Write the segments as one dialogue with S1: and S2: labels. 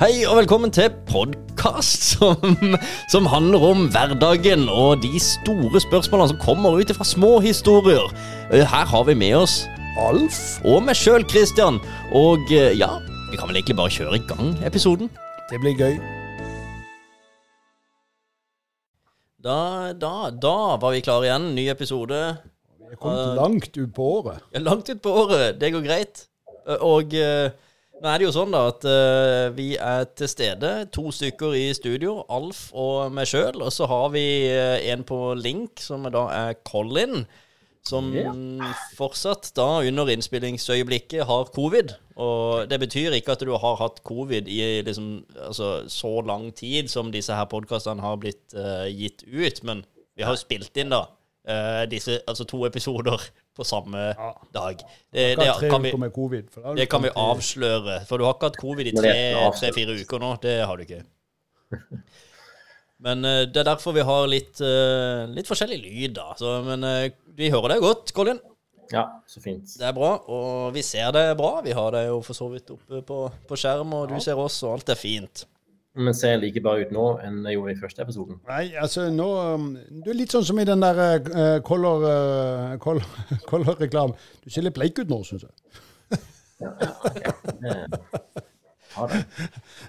S1: Hei og velkommen til podkast som, som handler om hverdagen og de store spørsmålene som kommer ut fra små historier. Eh, Her har vi med oss Alf og meg sjøl, Christian. Og eh, ja, vi kan vel egentlig bare kjøre i gang episoden.
S2: Det blir gøy.
S1: Da, da, da var vi klare igjen. Ny episode.
S2: Vi er kommet langt ut på året.
S1: Ja, langt ut på året. Det går greit. Eh, Og eh, nå er det jo sånn da at uh, vi er til stede, to stykker i studio, Alf og meg sjøl. Og så har vi uh, en på link, som da er Colin. Som fortsatt da under innspillingsøyeblikket har covid. Og det betyr ikke at du har hatt covid i liksom, altså, så lang tid som disse her podkastene har blitt uh, gitt ut. Men vi har jo spilt inn da disse, altså to episoder på samme dag. Det, det, kan vi, det kan vi avsløre. For du har ikke hatt covid i tre-fire uker nå. Det har du ikke. Men eh, det er derfor vi har litt, eh, litt forskjellig lyd, da. Så, men eh, vi hører deg godt, Colin.
S3: Ja, så fint.
S1: Det er bra. Og vi ser det bra. Vi har det jo for så vidt oppe på, på skjerm, og du ser oss, og alt er fint.
S3: Men ser like bra ut nå enn jeg gjorde i første episoden.
S2: Nei, altså nå um, Du er litt sånn som i den der uh, Color uh, Color- Color-reklamen. Du ser litt bleik ut nå, syns jeg.
S3: Ja, det.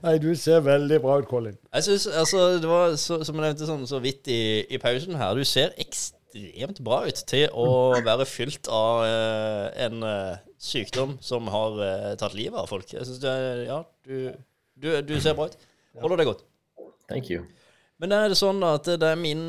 S2: Nei, du ser veldig bra ut, Colin.
S1: Jeg synes, altså, det var så, Som jeg nevnte sånn, så vidt i, i pausen her, du ser ekstremt bra ut til å være fylt av uh, en uh, sykdom som har uh, tatt livet av folk. Jeg synes er, Ja, du, du, du ser bra ut. Holder deg godt.
S3: Thank you.
S1: Men er det sånn at det er min,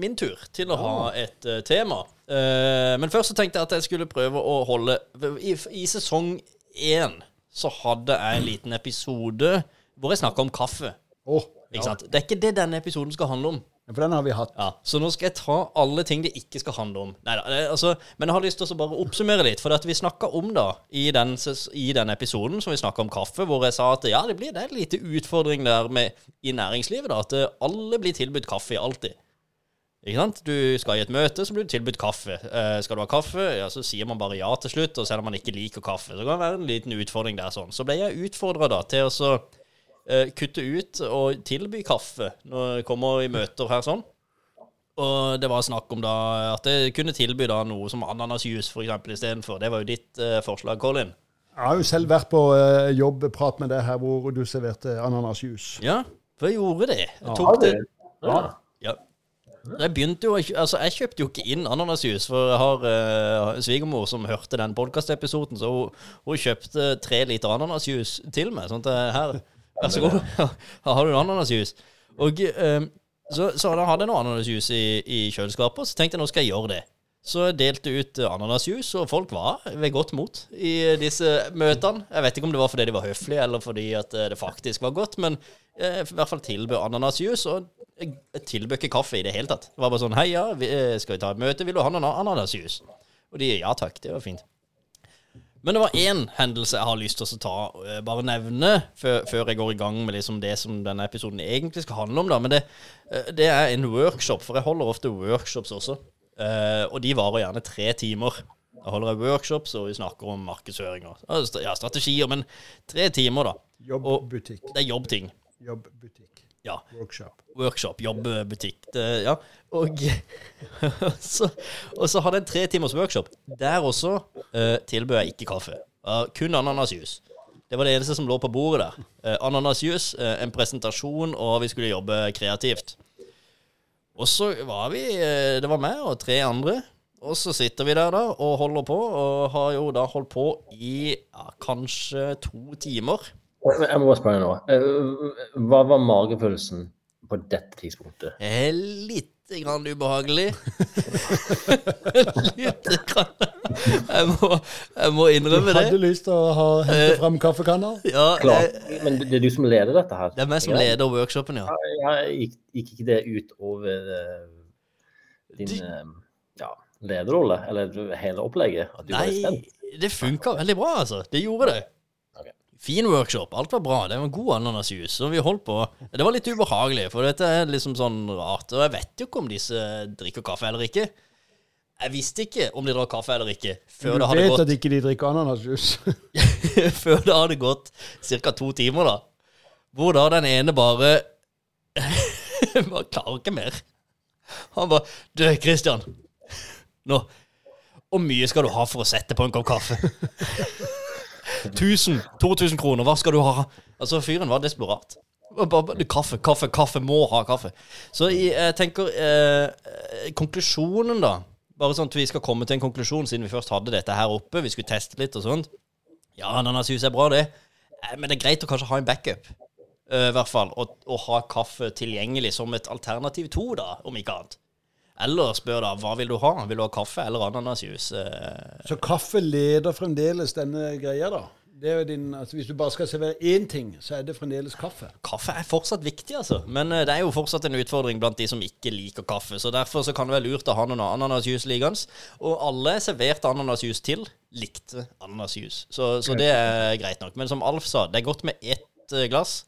S1: min tur til å ha et uh, tema. Uh, men først så tenkte jeg at jeg skulle prøve å holde I, i sesong én så hadde jeg en liten episode hvor jeg snakka om kaffe. Oh, sant? Det er ikke det denne episoden skal handle om.
S2: For den har vi hatt.
S1: Ja, Så nå skal jeg ta alle ting det ikke skal handle om. Neida, det, altså, men jeg har lyst til å bare oppsummere litt. For at vi snakka om da, i den, i den episoden som vi snakka om kaffe, hvor jeg sa at ja, det blir det en lite utfordring der med, i næringslivet. da, At eh, alle blir tilbudt kaffe alltid. Ikke sant? Du skal i et møte, så blir du tilbudt kaffe. Eh, skal du ha kaffe, ja, så sier man bare ja til slutt. Og selv om man ikke liker kaffe, så kan det være en liten utfordring der. sånn. Så ble jeg utfordra til å så, eh, kutte ut og tilby kaffe når jeg kommer i møter her sånn. Og det var snakk om da at jeg kunne tilby da noe som ananasjuice for eksempel istedenfor. Det var jo ditt eh, forslag, Colin.
S2: Jeg har jo selv vært på uh, jobbprat med deg her hvor du serverte ananasjuice.
S1: Ja, for jeg gjorde det. Jeg tok det
S3: Ja.
S1: Ja. Jeg begynte jo Altså, jeg kjøpte jo ikke inn ananasjuice, for jeg har eh, svigermor som hørte den podkastepisoden, så hun, hun kjøpte tre liter ananasjuice til meg. Sånn at her Vær så god, her har du en ananasjuice. Og um, så, så da hadde jeg noe ananasjuice i, i kjøleskapet, så tenkte jeg nå skal jeg gjøre det. Så jeg delte ut ananasjus, ananasjuice, og folk var ved godt mot i disse møtene. Jeg vet ikke om det var fordi de var høflige, eller fordi eh, det faktisk var godt, men jeg i hvert fall tilbød ananasjuice, og jeg tilbød ikke kaffe i det hele tatt. Det var bare sånn Hei, ja, eh, skal vi ta et møte? Vil du ha noen ananasjuice? Og de ja takk, det var fint. Men det var én hendelse jeg har lyst til å ta, eh, bare nevne, før, før jeg går i gang med liksom det som denne episoden egentlig skal handle om. da, Men det, eh, det er en workshop, for jeg holder ofte workshops også. Eh, og de varer gjerne tre timer. Da holder jeg workshops, og vi snakker om markedsføring og ja, strategier. Men tre timer, da.
S2: Jobbbutikk.
S1: Det er jobbting.
S2: Jobbbutikk.
S1: Ja.
S2: Workshop.
S1: Workshop, Jobbbutikk. Ja. Og, Og så, og så hadde jeg en tre timers workshop. Der også uh, tilbød jeg ikke kaffe. Kun ananasjus. Det var det eneste som lå på bordet der. Uh, ananasjuice, uh, en presentasjon, og vi skulle jobbe kreativt. Og så var vi Det var meg og tre andre. Og så sitter vi der da og holder på, og har jo da holdt på i ja, kanskje to timer.
S3: Jeg må bare spørre nå. Eh, Hva var magefølelsen på dette tidspunktet?
S1: Eh, Litt grann ubehagelig. Litt grann. Jeg må, jeg må
S2: Du hadde
S1: det.
S2: lyst til å ha, hente fram kaffekanner?
S1: Ja,
S3: Klart. Men det er du som leder dette her?
S1: det er meg som leder workshopen, ja.
S3: Ja, gikk, gikk ikke det ut over eh, din
S1: Du-
S3: eh, ja, lederrolle, eller hele opplegget? At du var litt
S1: Nei, det funka veldig bra, altså. Det gjorde det. Fin workshop. Alt var bra. Det var god ananasjus. Og vi holdt på. Det var litt ubehagelig, for dette er liksom sånn rart. Og jeg vet jo ikke om disse drikker kaffe eller ikke. Jeg visste ikke om de drakk kaffe eller ikke før
S2: Du
S1: det hadde
S2: vet at ikke de drikker ananasjus?
S1: Før det hadde gått ca. to timer, da. hvor da den ene bare Bare klarer ikke mer. Han bare Du, Christian. Nå. Hvor mye skal du ha for å sette på en kopp kaffe? 1000, 2000 kroner, hva skal du ha? Altså, fyren var desperat. Kaffe, kaffe, kaffe. Må ha kaffe. Så jeg, tenker eh, Konklusjonen, da. Bare sånn at vi skal komme til en konklusjon, siden vi først hadde dette her oppe. Vi skulle teste litt og sånt. Ja, ananashus er bra, det. Eh, Men det er greit å kanskje ha en backup. eh, I hvert fall. Og, og ha kaffe tilgjengelig som et alternativ to, da, om ikke annet. Eller spør da hva vil du ha? Vil du ha kaffe eller ananasjus? Eh,
S2: Så kaffe leder fremdeles denne greia, da? Det er din, altså Hvis du bare skal servere én ting, så er det fremdeles kaffe.
S1: Kaffe er fortsatt viktig, altså. Men eh, det er jo fortsatt en utfordring blant de som ikke liker kaffe. Så derfor så kan det være lurt å ha noen ananasjus liggende. Og alle serverte ananasjus til, likte ananasjus. Så, så det er greit nok. Men som Alf sa, det er godt med ett eh, glass.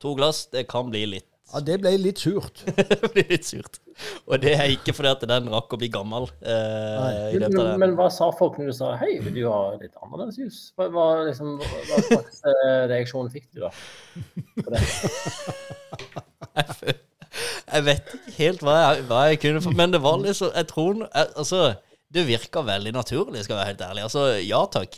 S1: To glass, det kan bli litt
S2: Ja, Det ble litt surt.
S1: det ble litt surt. Og det er ikke fordi at den rakk å bli gammel. Eh, i
S3: Men,
S1: løpet av det.
S3: men hva sa folk når du sa hei, vil du ha litt ananasjus? Hva, hva, liksom, hva slags eh, reaksjon fikk du da?
S1: Jeg, jeg vet ikke helt hva jeg, hva jeg kunne få Men det var liksom Jeg tror jeg, Altså, det virka veldig naturlig, skal jeg være helt ærlig. Altså, ja takk.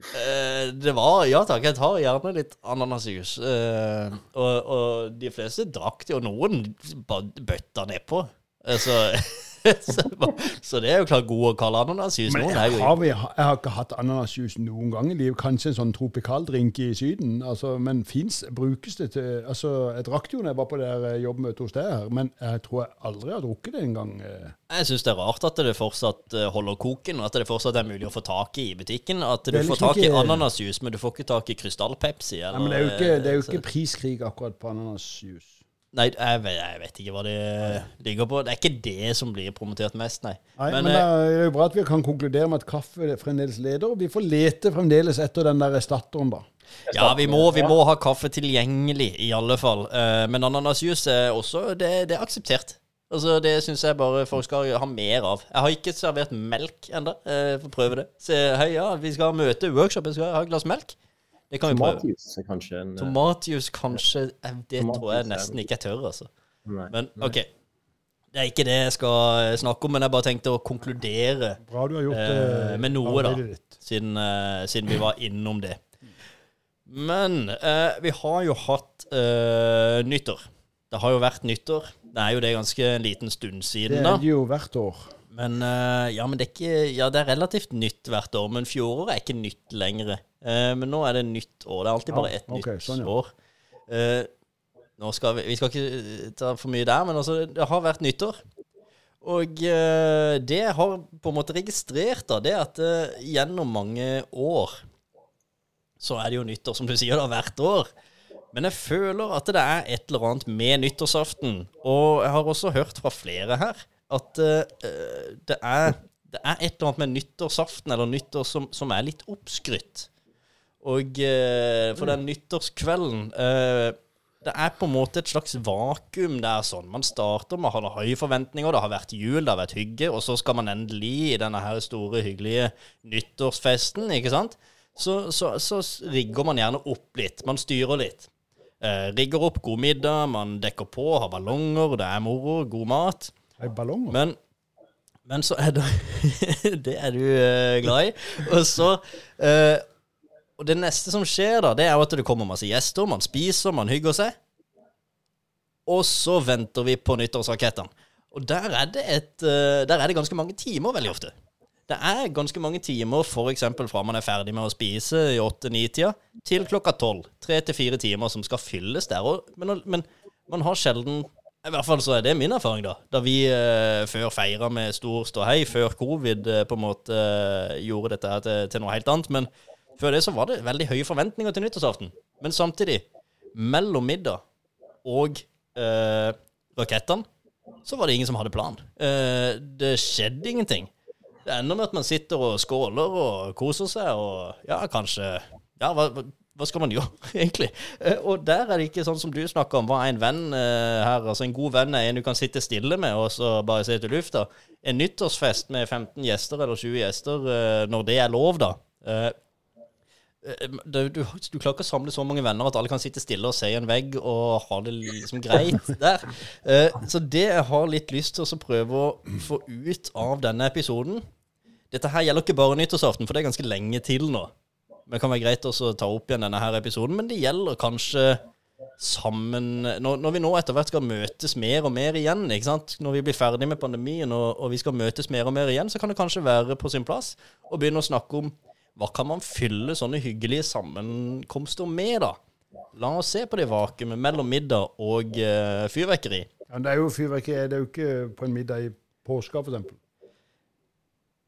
S1: Eh, det var Ja takk, jeg tar gjerne litt ananasjus. Eh, og, og de fleste drakk det, og noen bare bøtta nedpå. Altså, så, det er jo klart god å kalle ananasjus.
S2: Men jeg har, vi, jeg har ikke hatt ananasjus noen gang i livet. Kanskje en sånn tropikaldrink i Syden. Altså, men fins brukes det til altså, Jeg drakk det jo da jeg var på det her eh, jobbmøtet hos deg her, men jeg tror jeg aldri har drukket det engang. eh.
S1: Jeg syns det er rart at det fortsatt eh, holder koken, og at det fortsatt er mulig å få tak i i butikken. At du får
S2: liksom
S1: tak i
S2: ikke-
S1: ananasjus, men du får ikke tak i krystallpepsi.
S2: Nei, men det er jo ikke, det er jo ikke priskrig akkurat på ananasjus.
S1: Nei, jeg vet, jeg vet ikke hva det ligger på. Det er ikke det som blir promotert mest, nei.
S2: Nei, men,
S1: Men,
S2: da
S1: det
S2: er jo bra at vi kan konkludere med at kaffe fremdeles leder. Vi får lete fremdeles etter den der erstatteren, da.
S1: ja, vi må, vi må ha kaffe tilgjengelig, i alle fall. Eh, Men ananasjus er også Det, det er akseptert. Altså, Det syns jeg bare folk skal ha mer av. Jeg har ikke servert melk ennå. Få prøve det. Se, hei, ja, vi skal møte, workshop, jeg skal ha et glass melk. Det kan vi prøve.
S3: Tomatjus er kanskje en eh,
S1: Tomatjus kanskje eh, Det tror jeg
S3: er-
S1: nesten ikke jeg tør, altså.
S3: Nei.
S1: Men OK. Det er ikke det jeg skal snakke om, men jeg bare tenkte å konkludere
S2: Bra du har gjort
S1: eh, med noe, da. Siden, eh, siden vi var innom det. Men eh, vi har jo hatt eh, nyttår. Det har jo vært nyttår. Det er jo det ganske en liten stund siden,
S2: er
S1: da.
S2: det jo hvert år.
S1: Men eh, ja, men det er ikke Ja, det er relativt nytt hvert år, men fjoråret er ikke nytt lenger. Eh, men nå er det nytt år. Det er alltid bare
S2: Ja,
S1: ett nytt
S2: sånn, ja.
S1: år. Eh, skal vi, vi skal ikke eh, ta for mye der, men altså, det har vært nyttår. Og eh, det jeg har på en måte registrert, da, det er at gjennom mange år så er det jo nyttår, som du sier, da, hvert år. Men jeg føler at det er et eller annet med nyttårsaften. Og jeg har også hørt fra flere her at det, er, det er et eller annet med nyttårsaften eller nyttår som, som er litt oppskrytt. Og eh, for den nyttårskvelden eh, Det er på en måte et slags vakuum der sånn. Man starter med å ha høye forventninger, det har vært jul, det har vært hygge, og så skal man endelig i denne her store, hyggelige nyttårsfesten, ikke sant? Så, så, så rigger man gjerne opp litt. Man styrer litt. Eh, rigger opp god middag, man dekker på, har ballonger, det er moro, god mat.
S2: Hei ballonger.
S1: Men, men så er det Det er du eh, glad i. Og så eh, Og det neste som skjer, da, det er jo at det kommer masse gjester. Man spiser, man hygger seg. Og så venter vi på nyttårsrakettene. Og der er et eh, Der er det ganske mange timer veldig ofte. Det er ganske mange timer f.eks. fra man er ferdig med å spise i åtte-ni-tida, til klokka tolv. Tre til fire timer som skal fylles der. Men, men man har sjelden I hvert fall så er det min erfaring, da. Da vi eh, før feira med stor ståhei, før covid eh, på en måte eh, gjorde dette til, til noe helt annet. Men før det så var det veldig høye forventninger til nyttårsaften. Men samtidig, mellom middag og eh, rakettene, så var det ingen som hadde plan. Eh, det skjedde ingenting. Det ender med at man sitter og skåler og koser seg, og ja, kanskje Ja, hva, hva- skal man gjøre, egentlig? Eh, og der er det ikke sånn som du snakker om, hva en venn eh, her Altså, en god venn er en du kan sitte stille med og så bare se til lufta. En nyttårsfest med 15 gjester eller 20 gjester, eh, når det er lov, da. Eh, eh, du, du, du klarer ikke å samle så mange venner at alle kan sitte stille og se i en vegg og ha det liksom greit der. Eh, Så det jeg har litt lyst til å prøve å få ut av denne episoden Dette her gjelder ikke bare nyttårsaften, for det er ganske lenge til nå. Det kan være greit å ta opp igjen denne her episoden, men det gjelder kanskje sammen Når, når vi nå etter hvert skal møtes mer og mer igjen, når vi blir ferdig med pandemien og, og vi skal møtes mer og mer igjen, så kan det kanskje være på sin plass å begynne å snakke om hva kan man fylle sånne hyggelige sammenkomster med, da? La oss se på det vakuumet mellom middag og uh, fyrverkeri.
S2: Ja, det er jo fyrverkeri, det er jo ikke på en middag i påska, eksempel.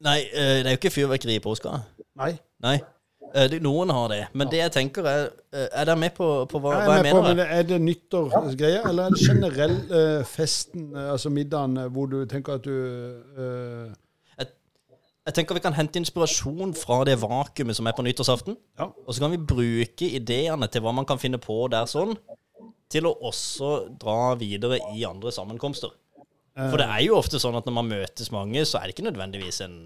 S1: Nei, uh, det er jo ikke fyrverkeri i påska.
S2: Nei.
S1: Nei. Uh, det, noen har det. Men det jeg tenker er Er dere med på, på hva,
S2: Jeg
S1: hva jeg
S2: mener? på, men Er det nyttårsgreier, eller er det generell festen, altså middagen, hvor du tenker at du
S1: Jeg tenker vi kan hente inspirasjon fra det vakuumet som er på nyttårsaften.
S2: Ja.
S1: Og så kan vi bruke ideene til hva man kan finne på der sånn, til å også dra videre i andre sammenkomster. For det er jo ofte sånn at når man møtes mange, så er det ikke nødvendigvis en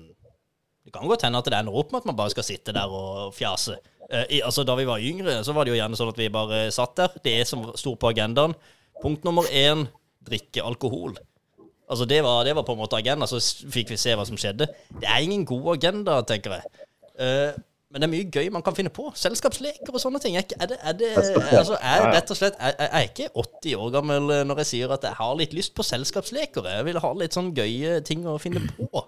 S1: Det kan godt hende at det ender opp med at man bare skal sitte der og fjase. Eh, altså Da vi var yngre, så var det jo gjerne sånn at vi bare satt der. Det som sto på agendaen. Punkt nummer én drikke alkohol. Altså det var, det var på en måte agenda, så fikk vi se hva som skjedde. Det er ingen god agenda, tenker jeg. Uh, men det er mye gøy man kan finne på. Selskapsleker og sånne ting. Er, er det, er det altså, er jeg rett og slett Jeg jeg er ikke 80 år gammel eh, når jeg sier at jeg har litt lyst på selskapsleker. Jeg vil ha litt sånn gøye ting å finne på.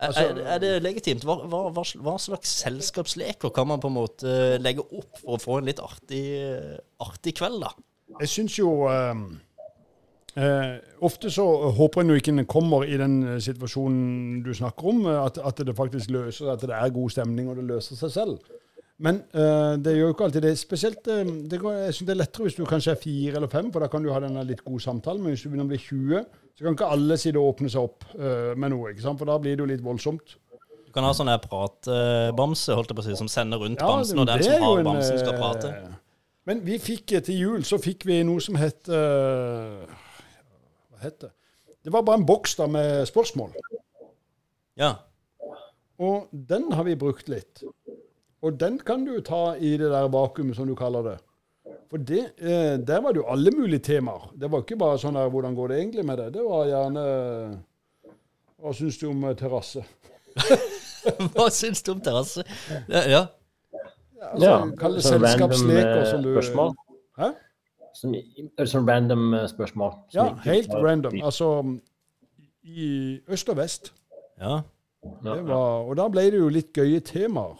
S1: Er, er, er det legitimt? Hva, hva, hva, hva slags selskapsleker kan man på en måte legge opp for å få en litt artig, artig kveld, da?
S2: Jeg syns jo eh, eh, Ofte så håper en jo ikke en kommer i den eh, situasjonen du snakker om, eh, at, at det faktisk løser at det er god stemning og det løser seg selv. Men eh, det gjør jo ikke alltid det. Spesielt eh, det går, Jeg syns det er lettere hvis du kanskje er fire eller fem, for da kan du ha denne litt gode samtalen. Men hvis du begynner å bli 20, så kan ikke alle sitte og åpne seg opp eh, med noe. ikke sant? For da blir det jo litt voldsomt.
S1: Du kan ha sånn pratbamse, holdt jeg på å si, som sender rundt
S2: Ja,
S1: bamsen, og den som har
S2: en,
S1: bamsen, skal prate.
S2: Men vi fikk til jul så fikk vi noe som het Hva het det? Det var bare en boks da med spørsmål.
S1: Ja.
S2: Og den har vi brukt litt. Og den kan du ta i det der vakuumet, som du kaller det. For det, eh, der var det jo alle mulige temaer. Det var ikke bare sånn der 'hvordan går det egentlig med det'? Det var gjerne Hva syns du om eh, terrasse?
S1: Hva syns du om terrasse? Ja, ja.
S2: Altså,
S3: Ja,
S2: Kall det
S3: sånn
S2: selskapsleker
S3: eh,
S2: som du
S3: spørsmål.
S2: Hæ?
S3: Som, sånn random eh, spørsmål. som
S2: Ja,
S3: ikke-
S2: helt random. Altså i øst og vest.
S1: ja.
S2: Var, og da ble det jo litt gøye temaer.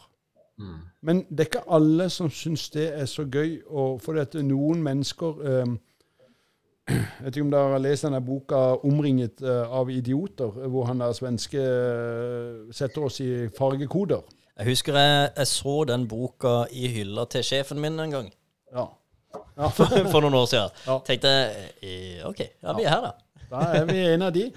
S3: Mm.
S2: Men det er ikke alle som syns det er så gøy. Og for at noen mennesker eh, Jeg vet ikke om dere har lest denne boka 'Omringet eh, av idioter', hvor han der svenske eh, setter oss i fargekoder.
S1: Jeg husker jeg, jeg så den boka i hylla til sjefen min en gang.
S2: Ja. Ja.
S1: For, for noen år siden.
S2: Ja.
S1: Tenkte eh, OK, ja, vi er her, da.
S2: Da er vi en av de.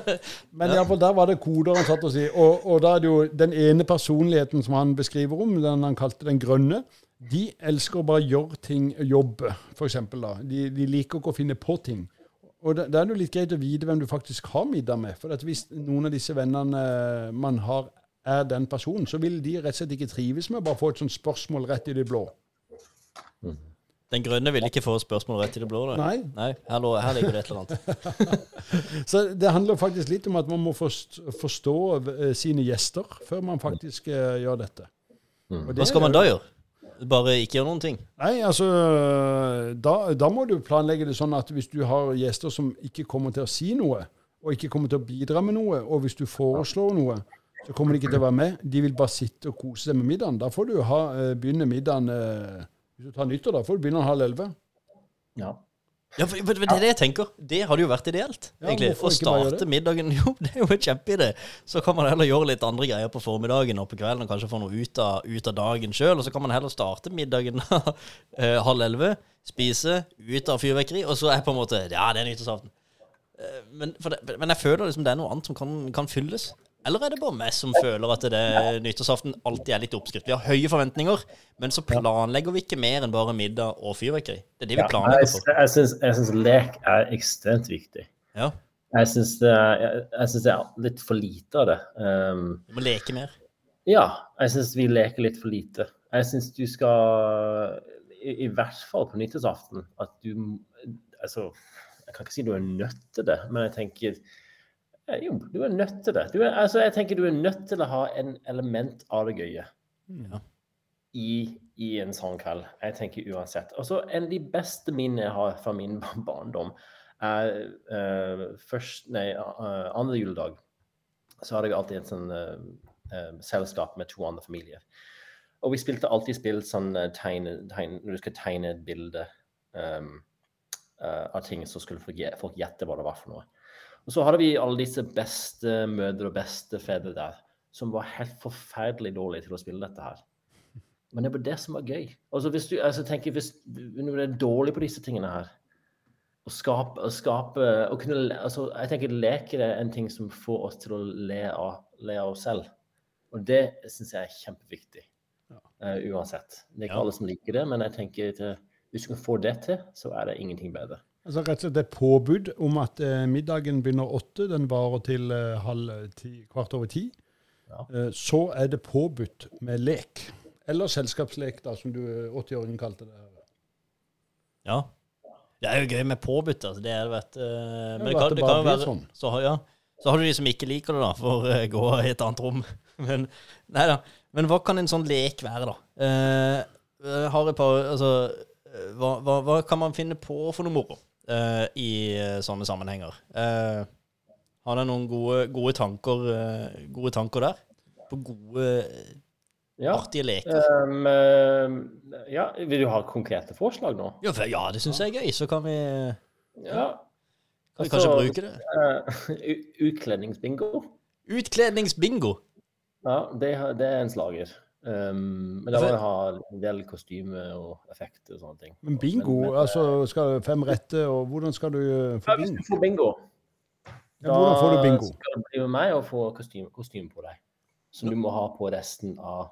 S2: Men i alle fall, der var det koder han satt og si. Og, og da er det jo den ene personligheten som han beskriver om, den han kalte den grønne, de elsker å bare gjøre ting, jobbe, f.eks. da. De, de liker ikke å finne på ting. Og da, da er det jo litt greit å vite hvem du faktisk har middag med. For at hvis noen av disse vennene man har, er den personen, så vil de rett og slett ikke trives med å bare få et sånt spørsmål rett i det blå.
S1: Den grønne vil ikke få spørsmål rett i det blå. Da.
S2: Nei.
S1: Nei her, lå, her ligger det et eller annet.
S2: Så det handler faktisk litt om at man må forstå eh, sine gjester før man faktisk uh, gjør dette. Og det
S1: Hva skal man da gjøre? Bare ikke gjøre noen ting?
S2: Nei, altså da, da må du planlegge det sånn at hvis du har gjester som ikke kommer til å si noe, og ikke kommer til å bidra med noe, og hvis du foreslår noe, så kommer de ikke til å være med. De vil bare sitte og kose seg med middagen. Da får du ha, eh, begynne middagen Hvis du tar nyttår, da får du begynne halv elleve.
S3: Ja.
S1: Ja, for, for, for det er det jeg tenker. Det hadde jo vært ideelt.
S2: Ja,
S1: egentlig. Å starte middagen Jo, det er jo en kjempeidé. Så kan man heller gjøre litt andre greier på formiddagen og på kvelden, og kanskje få noe ut av, ut av dagen sjøl. Og så kan man heller starte middagen eh, halv elleve, spise, ut av fyrverkeri, og så er på en måte Ja, det er nyttårsaften. Eh, Men, for det, men jeg føler liksom det er noe annet som kan, kan fylles. Eller er det bare meg som føler at det nyttårsaften alltid er litt oppskrift? Vi har høye forventninger, men så planlegger vi ikke mer enn bare middag og fyrverkeri. Det er det vi
S3: Ja,
S1: planlegger for.
S3: jeg, syns, jeg syns lek er ekstremt viktig.
S1: Ja,
S3: Jeg syns det, det er litt for lite av det. Um,
S1: du må leke mer.
S3: ja, jeg syns vi leker litt for lite. Jeg syns du skal, i, i hvert fall på nyttårsaften, at du Altså, jeg kan ikke si du er nødt til det, men jeg tenker jo, du er nødt til det. Du er, altså, jeg tenker du er nødt til å ha en element av det gøye
S1: Ja.
S3: i, i en sånn kveld. Jeg tenker uansett. Og så En av de beste minnene jeg har fra min barndom, er uh, først, nei, uh, andre juledag. Så hadde jeg alltid et sånn uh, selskap med to andre familier. Og vi spilte alltid spill sånn tegne, tegne, når du skal tegne et bilde um, av ting, så skulle folk, folk gjette hva det var for noe. Og så hadde vi alle disse beste mødre og beste fedre der, som var helt forferdelig dårlige til å spille dette her. Men det var det som var gøy. Altså hvis du altså tenker, hvis når du er dårlig på disse tingene her, å skape, å skape å kunne, altså Jeg tenker leker er en ting som får oss til å le av, le av oss selv. Og det syns jeg er kjempeviktig. Uh, uansett. Det er ikke
S1: Ja.
S3: alle som liker det, men jeg tenker at hvis du kan få det til, så er det ingenting bedre.
S2: Altså rett og slett et påbud om at eh, middagen begynner åtte, den varer til eh, halv ti, kvart over ti.
S3: Ja.
S2: Eh, så er det påbudt med lek. Eller selskapslek, da, som du eh, 80-åringen kalte det.
S1: Ja. Det er jo gøy med påbudt, altså. Det er det, vet du. Men det kan,
S2: det
S1: det kan jo være
S2: sånn.
S1: så, har- ja. så har du de som ikke liker det, da, for å gå i et annet rom. Men nei da. Men hva kan en sånn lek være, da? Eh, har et par Altså, eh, hva, hva, hva kan man finne på for noe moro eh, i eh, sånne sammenhenger? Uh, har dere noen gode, gode, tanker, uh, gode tanker der? På gode,
S3: Ja.
S1: artige leker?
S3: Um, ja, vil du ha konkrete forslag nå?
S1: Ja, for, ja, det syns jeg er gøy. Så kan vi,
S3: Ja.
S1: kan vi kanskje
S3: Altså,
S1: bruke det.
S3: utkledningsbingo.
S1: Utkledningsbingo.
S3: Ja, det, det er en slager. Um, men da må du ha en del kostyme og effekter og sånne ting.
S2: Men bingo,
S3: Men- men,
S2: altså skal fem rette, og hvordan skal du få bingo?
S3: hvis du får bingo,
S2: Ja, hvordan får du bingo?
S3: Da skal du bli med meg og få kostyme, kostyme på deg. Som du må ha på resten av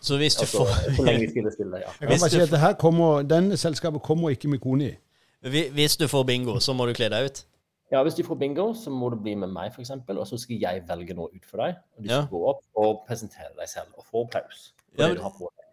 S1: Så hvis du
S3: altså,
S1: får
S3: Så lenge vi spiller spillet, ja.
S2: Jeg kan bare si at det her kommer, Denne selskapet kommer ikke med kone i.
S1: Hvis du får bingo, så må du kle deg ut.
S3: Ja, Hvis du får bingo, så må du bli med meg, f.eks. Og så skal jeg velge noe ut for deg. Og du
S1: Ja.
S3: skal gå opp og presentere deg selv og få applaus.
S1: Ja.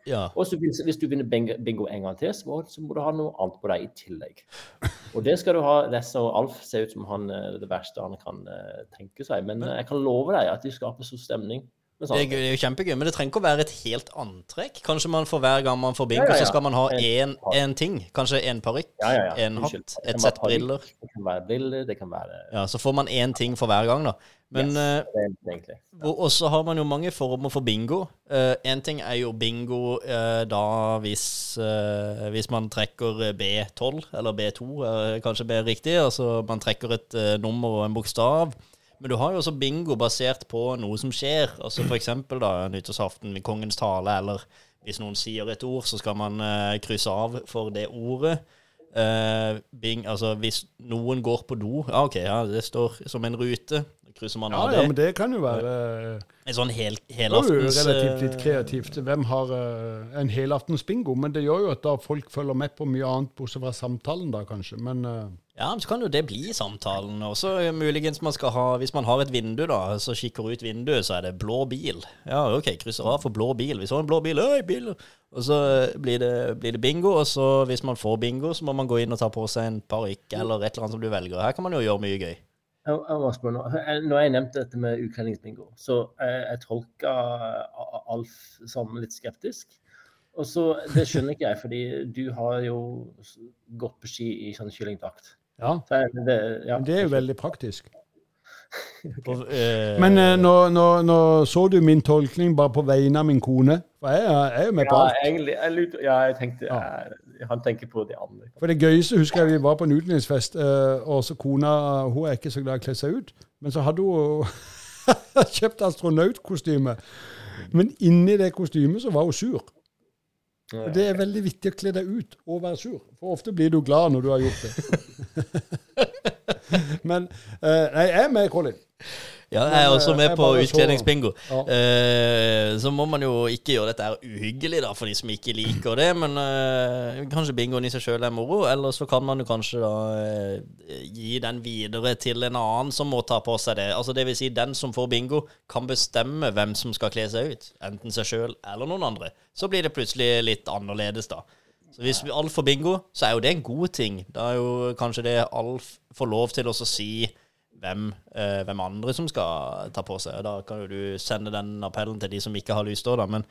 S1: Ja.
S3: Og så hvis, hvis du vinner bingo, en gang til, så må, så må du ha noe annet på deg i tillegg. Og det skal du ha. Lesse og Alf ser ut som han eh, det verste han kan eh, tenke seg. Men eh, jeg kan love deg at de skaper så stemning.
S1: Det er, det jo kjempegøy, men det trenger ikke å være et helt antrekk. Kanskje man for hver gang man får bingo,
S3: Ja, ja, ja.
S1: så skal man ha én ting. Kanskje en parykk, en hatt, et sett briller.
S3: Det kan være briller, det kan være
S1: Ja, Så får man én ting for hver gang, da. Men
S3: yes,
S1: eh. Og så har man jo mange former for bingo. Én ting er jo bingo uh, da hvis, uh, hvis man trekker B12, eller B2, er kanskje B riktig. Altså man trekker et eh, nummer og en bokstav. Men du har jo også bingo basert på noe som skjer. Altså da nyttårsaften ved kongens tale, eller hvis noen sier et ord, så skal man uh, krysse av for det ordet. Uh, bing, altså hvis noen går på do Ja, OK, ja, det står som en rute. Krysser man
S2: Ja,
S1: av
S2: ja,
S1: det?
S2: men det kan jo være eh,
S1: En sånn hel,
S2: Det er jo relativt litt kreativt. Hvem har uh, en helaftensbingo? Men det gjør jo at da folk følger med på mye annet, bortsett fra samtalen, da kanskje. Men
S1: Ja, men så kan jo det bli samtalen. Og så eh, muligens man skal ha Hvis man har et vindu, da, så kikker ut vinduet, så er det blå bil. Ja, OK, krysser av for blå bil. Vi så en blå bil. Øy, bil! Og så eh, blir det, blir det bingo, og så hvis man får bingo, så må man gå inn og ta på seg en parykk eller et eller annet som du velger. Her kan man jo gjøre mye gøy.
S3: Jeg, jeg må spørre nå. Når jeg nevnte dette med utkledningsbingo, så jeg, jeg tolka Alf som litt skeptisk. Og så, Det skjønner ikke jeg, fordi du har jo gått på ski i sånn kyllingdrakt.
S2: Ja.
S3: Så det, ja.
S2: Men det er jo veldig praktisk.
S1: Og, eh,
S2: Men eh, nå, nå, nå så du min tolkning bare på vegne av min kone. For jeg, jeg er jo med på
S3: Ja,
S2: alt.
S3: egentlig. Jeg, lurte- ja, jeg tenkte
S2: Ja.
S3: jeg, Han tenker på de andre.
S2: For det gøyeste husker jeg vi var på en utenlandsfest, eh, og så kona hun er ikke så glad i å kle seg ut. Men så hadde hun kjøpt astronautkostyme. Men inni det kostymet så var hun sur. Og det er veldig viktig å kle deg ut og være sur. For ofte blir du glad når du har gjort det. Men eh, nei, jeg er med, Colin.
S1: Ja, jeg er også
S2: eh,
S1: med på utkledningsbingo.
S2: Ja.
S1: Uh, så må man jo ikke gjøre dette her uhyggelig da, for de som ikke liker det. Men uh, kanskje bingoen i seg sjøl er moro. Eller så kan man jo kanskje da uh, gi den videre til en annen som må ta på seg det. Altså det vil si, den som får bingo, kan bestemme hvem som skal kle seg ut. Enten seg sjøl eller noen andre. Så blir det plutselig litt annerledes, da. Så hvis vi Alf får bingo, så er jo det en god ting. Da er jo kanskje det Alf får lov til å si hvem, eh, hvem andre som skal ta på seg. Da kan jo du sende den appellen til de som ikke har lyst til det. Men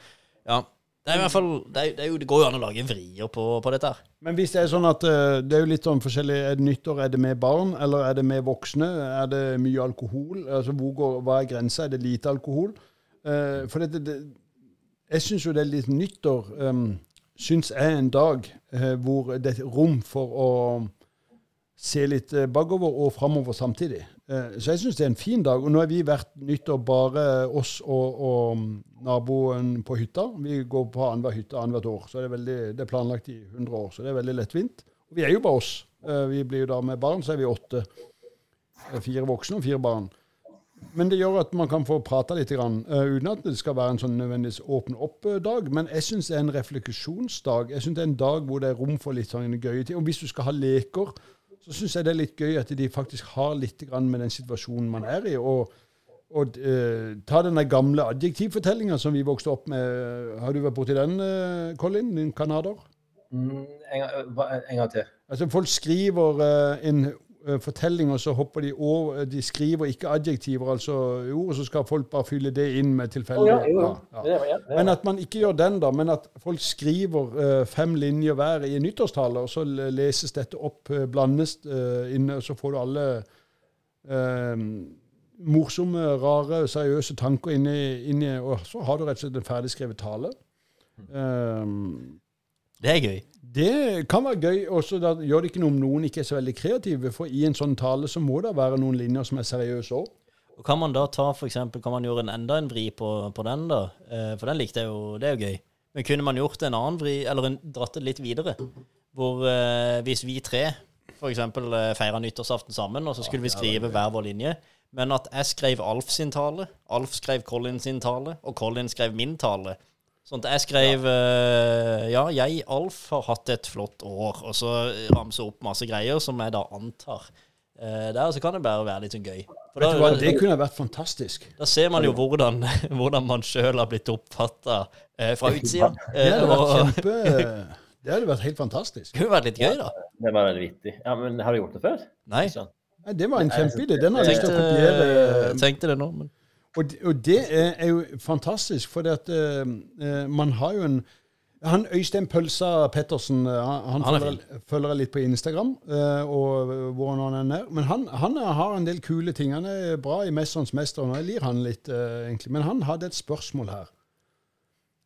S1: ja, det er i hvert fall Det, er, det, er jo, det går jo an å lage vrier på, på dette her.
S2: Men hvis det er sånn at eh, det er jo litt sånn forskjellig Er det nyttår, er det med barn, eller er det med voksne? Er det mye alkohol? Altså, går, Hva er grensa? Er det lite alkohol? Eh, for det, det, jeg syns jo det er litt nyttår um, Syns jeg en dag eh, hvor det er rom for å se litt eh, bakover og framover samtidig. Eh, så jeg syns det er en fin dag. Og nå har vi vært nyttår bare oss og, og naboen på hytta. Vi går på annenhver hytte annethvert år. Så det er, veldig, det er planlagt i 100 år, så det er veldig lettvint. Og vi er jo bare oss. Eh, Vi blir jo da med barn, så er vi åtte. Fire voksne og fire barn. Men det gjør at man kan få prata litt, grann, uten at det skal være en sånn nødvendigvis åpen opp-dag. Men jeg syns det er en refleksjonsdag. Jeg synes det er en dag hvor det er rom for litt sånne gøye ting. Og hvis du skal ha leker, så syns jeg det er litt gøy at de faktisk har litt grann med den situasjonen man er i. og og uh, ta den gamle adjektivfortellinga som vi vokste opp med. Har du vært borti den, uh, Colin? Din canadier?
S3: Mm, en, en gang til.
S2: Altså, folk skriver uh, en fortelling, og så hopper de over De skriver ikke adjektiver, altså ord, så skal folk bare fylle det inn med
S3: tilfeldigheter.
S2: tilfeldig
S3: ja,
S2: ja, ja. Men at man ikke gjør den, da, men at folk skriver eh, fem linjer hver i en nyttårstale, og så leses dette opp, eh, blandes eh, inne, og så får du alle eh, morsomme, rare, seriøse tanker inni, inni, og så har du rett og slett en ferdigskrevet tale. Um,
S1: Det er gøy.
S2: Det kan være gøy, også da gjør det ikke noe om noen ikke er så veldig kreative, for i en sånn tale så må det være noen linjer som er seriøse òg.
S1: Og Kan man da ta for eksempel, kan man gjøre en enda en vri på, på den, da? Eh, for den likte jeg jo, det er jo gøy. Men kunne man gjort en annen vri, eller en, dratt det litt videre? Hvor eh, hvis vi tre for eksempel eh, feira nyttårsaften sammen, og så skulle vi skrive hver vår linje, men at jeg skrev Alf sin tale, Alf skrev Colin sin tale, og Colin skrev min tale. Sånn at jeg skrev eh, Ja, jeg, Alf, har hatt et flott år, og så ramser opp masse greier som jeg da antar. Eh, der så kan det bare være litt sånn gøy. For
S2: Vet du hva, det kunne vært fantastisk.
S1: da ser man jo hvordan, hvordan man sjøl har blitt oppfatta eh, fra utsida.
S2: Det
S1: Eh,
S2: hadde vært kjempe Det hadde vært helt fantastisk.
S1: det kunne vært litt gøy, da.
S3: Det var veldig vittig. Ja, men har du gjort det før?
S1: Nei.
S3: Sånn.
S2: Nei, det var en kjempeidé. Den har jeg lyst til å kopiere.
S1: tenkte det nå, men
S2: Og, det- og det er, er jo fantastisk, for at eh, man har jo en han Øystein Pølsa Pettersen eh, han, han,
S1: er
S2: følger, følger jeg litt på Instagram, Uh, og hvordan han er. Men han, han er- har en del kule ting. Han er bra i 'Mesterens mester', og jeg lir han litt, uh, egentlig. Men han hadde et spørsmål her.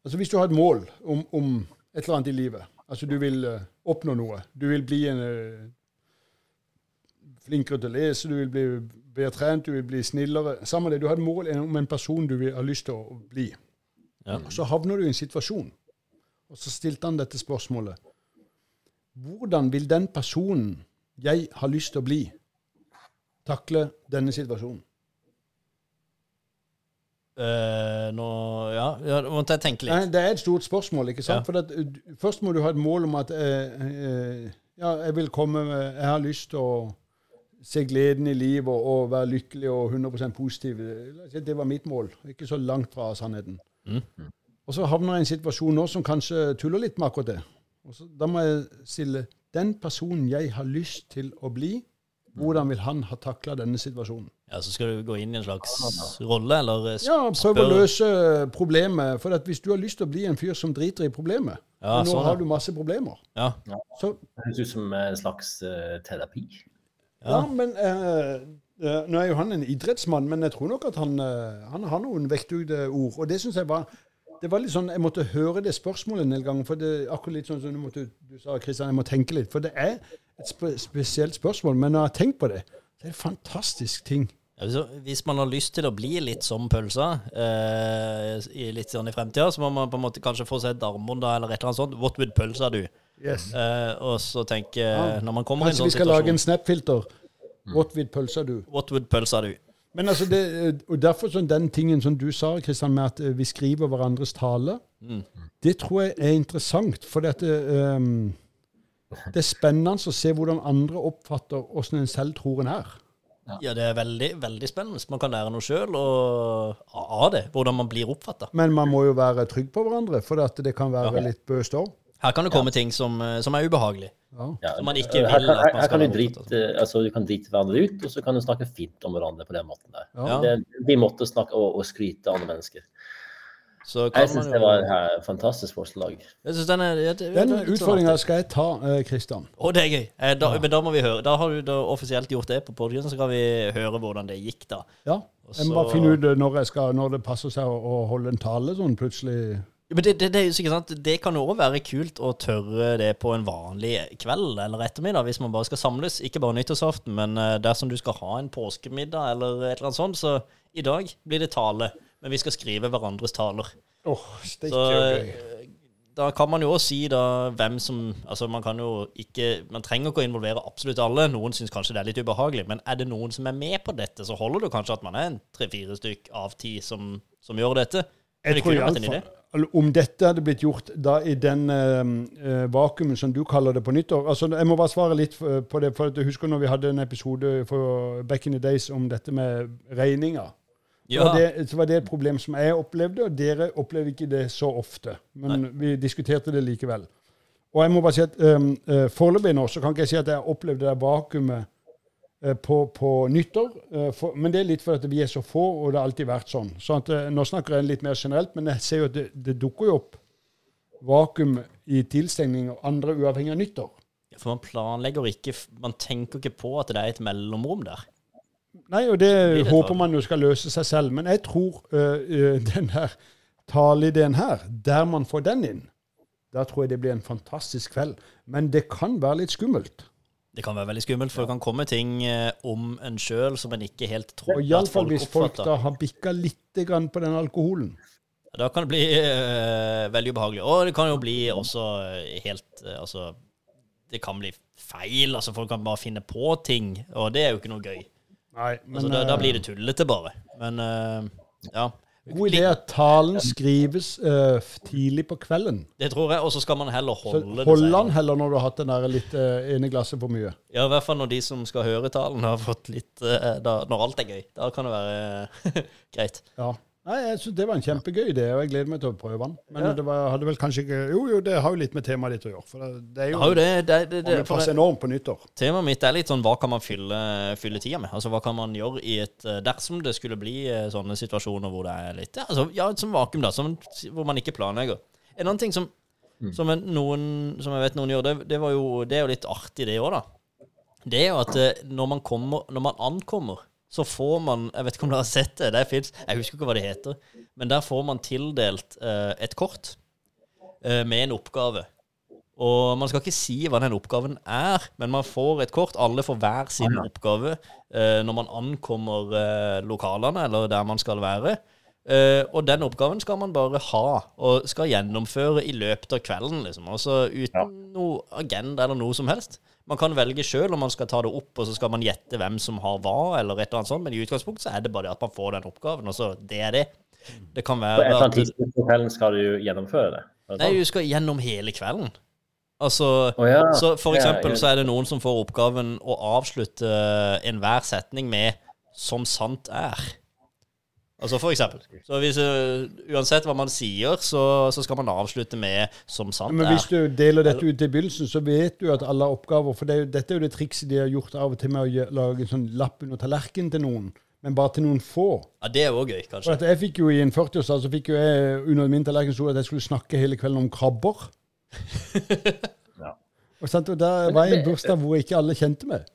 S2: Altså Hvis du har et mål om, om et eller annet i livet, altså du vil uh, oppnå noe, du vil bli en flinkere til å lese, du vil bli bedre trent, du vil bli snillere. Samme det, du har et mål om en person du vil, har lyst til å bli.
S1: Ja.
S2: Så havner du i en situasjon, og så stilte han dette spørsmålet. Hvordan vil den personen jeg har lyst til å bli, takle denne situasjonen?
S1: Uh, nå Ja, ja, nå måtte jeg tenke
S2: Nei,
S1: litt.
S2: det er et stort spørsmål. ikke sant?
S1: Ja.
S2: For at, uh, Først må du ha et mål om at uh, uh, ja, jeg vil komme jeg har lyst til å se gleden i livet og, være lykkelig og 100 positiv. Det var mitt mål. Ikke så langt fra sannheten.
S1: Mm.
S2: Og så havner jeg i en situasjon nå som kanskje tuller litt med akkurat det. Og så, da må jeg stille den personen jeg har lyst til å bli, hvordan vil han ha takla denne situasjonen?
S1: Ja, Så skal du gå inn i en slags rolle, eller
S2: Ja, prøve å løse problemet. For at hvis du har lyst til å bli en fyr som driter i problemet,
S1: Ja,
S2: nå
S1: sånn,
S2: har du masse problemer,
S1: Ja.
S2: så
S3: Det høres ut som en slags uh, terapi.
S2: Ja, men uh, Nå er jo han en idrettsmann, men jeg tror nok at han, eh, han har noen vektugde ord. Og det syns jeg var det var litt sånn, Jeg måtte høre det spørsmålet en ganger. for det akkurat litt sånn som du, måtte, du sa, Kristian, jeg må tenke litt. For det er et spe spesielt spørsmål. Men når jeg har tenkt på det, det er en fantastisk ting.
S1: Hvis man har lyst til å bli litt som pølsa eh, i litt sånn i fremtida, så må man på en måte kanskje få seg et armbånd eller et eller annet sånt. What would pølsa do?
S2: Yes.
S1: Eh, og så tenke
S2: Ja.
S1: Når man kommer i en
S2: Kanskje
S1: sånn
S2: vi skal lage en Snap-filter. What would pølsa du?
S1: What would pølsa do?
S2: Men altså, det, og derfor sånn den tingen som du sa, Kristian, med at eh, vi skriver hverandres tale,
S1: Mm.
S2: det tror jeg er interessant. For dette, um, det er spennende å se hvordan andre oppfatter åssen en selv tror en er.
S1: Ja, det er veldig, veldig spennende. Man kan lære noe sjøl av det. Hvordan man blir oppfatta.
S2: Men man må jo være trygg på hverandre, for at det kan være
S3: Ja.
S2: litt bøst òg.
S1: Her kan det komme ting som, eh, som er ubehagelig.
S2: Ja.
S3: Ja,
S1: Som man ikke
S3: her, kan- her, her kan du drite, altså, du kan drite hverandre ut, og så kan du snakke fint om hverandre på den måten der.
S2: Ja.
S1: Ja.
S3: Det vi måtte snakke og, og skryte av andre mennesker.
S1: Så
S3: Jeg syns det var et fantastisk forslag.
S1: Jeg synes den er, ja, det,
S2: Den
S1: sånn
S2: utfordringa skal jeg ta, eh, Kristian.
S1: Å, det er gøy. Eh, da, Men da må vi høre. Da har du da offisielt gjort det på podkasten, så kan vi høre hvordan det gikk, da.
S2: Ja. Jeg må
S1: så-
S2: bare finne ut eh, når, jeg skal, når det passer seg å, å holde en tale sånn plutselig.
S1: Ja, men det, det, det er jo sikkert sant. Det kan jo òg være kult å tørre det på en vanlig kveld eller ettermiddag, hvis man bare skal samles. Ikke bare nyttårsaften, men dersom du skal ha en påskemiddag eller et eller annet sånt, så i dag blir det tale. Men vi skal skrive hverandres taler.
S2: Åh, steike
S1: Så
S2: og gøy.
S1: eh, da kan man jo også si da hvem som Altså man kan jo ikke Man trenger ikke å involvere absolutt alle. Noen syns kanskje det er litt ubehagelig, men er det noen som er med på dette, så holder det kanskje at man er en tre-fire stykk av ti som, som gjør dette.
S2: Jeg
S1: det
S2: tror iallfall om dette hadde blitt gjort da i den uh, vakuumen som du kaller det på nyttår altså Jeg må bare svare litt på det. for Jeg husker når vi hadde en episode for back in the days om dette med regninger.
S1: Ja,
S2: var det, så var det et problem som jeg opplevde, og dere opplevde ikke det så ofte. Men vi diskuterte det likevel. Og jeg må bare si at um, uh, foreløpig nå så kan ikke jeg si at jeg opplevde det vakuumet uh, på, på nyttår. Uh, for, men det er litt fordi vi er så få, og det har alltid vært sånn. Så at, nå snakker jeg litt mer generelt, men jeg ser jo at det, det dukker jo opp vakuum i tilstengning og andre uavhengig av nyttår.
S1: for man planlegger ikke Man tenker ikke på at det er et mellomrom der.
S2: Nei, og det
S1: det
S2: håper man jo skal løse seg selv. Men jeg tror uh, øh, den her taleideen her, der man får den inn, da tror jeg det blir en fantastisk kveld. Men det kan være litt skummelt.
S1: Det kan være veldig skummelt, for det kan komme ting eh, om en sjøl som en ikke helt tror at
S2: iallfall
S1: folk
S2: hvis folk da har bikka litt grann på den alkoholen.
S1: Da kan det bli uh, veldig ubehagelig. Og det kan jo bli også helt uh, Altså, det kan bli feil. Altså, folk kan bare finne på ting, og det er jo ikke noe gøy.
S2: Nei, men
S1: Altså, da, da blir det
S2: øh,
S1: tullete, bare. Men uh, ja.
S2: god idé at talen skrives uh, tidlig på kvelden.
S1: Det tror jeg. Og så skal man heller
S2: Så
S1: holde det
S2: hold den heller når du har hatt den der litt uh, ene glasset for mye.
S1: Ja, i hvert fall når de som skal høre talen, har fått litt uh, da, Når alt er gøy. Da kan det være greit.
S2: Ja. Nei, jeg synes Det var en kjempegøy idé, og jeg gleder meg til å prøve den. Men
S1: Ja.
S2: det var, hadde vel kanskje ikke Jo, jo, det har jo litt med temaet ditt å gjøre. For det, det er jo,
S1: har jo det, det, det, det
S2: passer enormt på nyttår.
S1: Temaet mitt er litt sånn hva kan man fylle, fylle tida med? Altså hva kan man gjøre i et eh, Dersom det skulle bli eh, sånne situasjoner hvor det er litt Ja, altså, ja som vakuum, da. Som, hvor man ikke planlegger. En annen ting som, som, en, noen, som jeg vet noen gjør, det, det, var jo, det er jo litt artig, det òg, da. Det er jo at eh, når man, kommer, når man ankommer, så får man Jeg vet ikke om dere har sett det, det fins Jeg husker ikke hva det heter. Men der får man tildelt eh, et kort eh, med en oppgave. Og man skal ikke si hva den oppgaven er, men man får et kort. Alle får hver sin oppgave eh, når man ankommer eh, lokalene, eller der man skal være. Eh, og den oppgaven skal man bare ha, og skal gjennomføre i løpet av kvelden. liksom. Altså uten
S3: Ja.
S1: noe agenda eller noe som helst. Man kan velge sjøl om man skal ta det opp, og så skal man gjette hvem som har hva, eller et eller annet sånt, men i utgangspunktet så er det bare det at man får den oppgaven, og så det er det. Det kan
S3: På et eller annet tidspunkt på kvelden skal du gjennomføre det. Det
S1: Nei, du skal gjennom hele kvelden. Altså
S3: oh, ja.
S1: så for eksempel så er det noen som får oppgaven å avslutte enhver setning med 'som sant er'. Altså for eksempel. Så hvis, uh, uansett hva man sier, så, så skal man avslutte med 'som sant
S2: Men hvis du deler dette ut i begynnelsen, så vet du at alle har oppgaver For det er dette er jo det trikset de har gjort av og til med å lage en sånn lapp under tallerkenen til noen, men bare til noen få.
S1: Ja, Det er òg gøy,
S2: For
S1: kanskje.
S2: at jeg fikk jo I en 40-årsdag så fikk jo jeg under min tallerken så at jeg skulle snakke hele kvelden om krabber.
S3: Ja.
S2: Og, sant, og der var jeg i en bursdag hvor ikke alle kjente meg.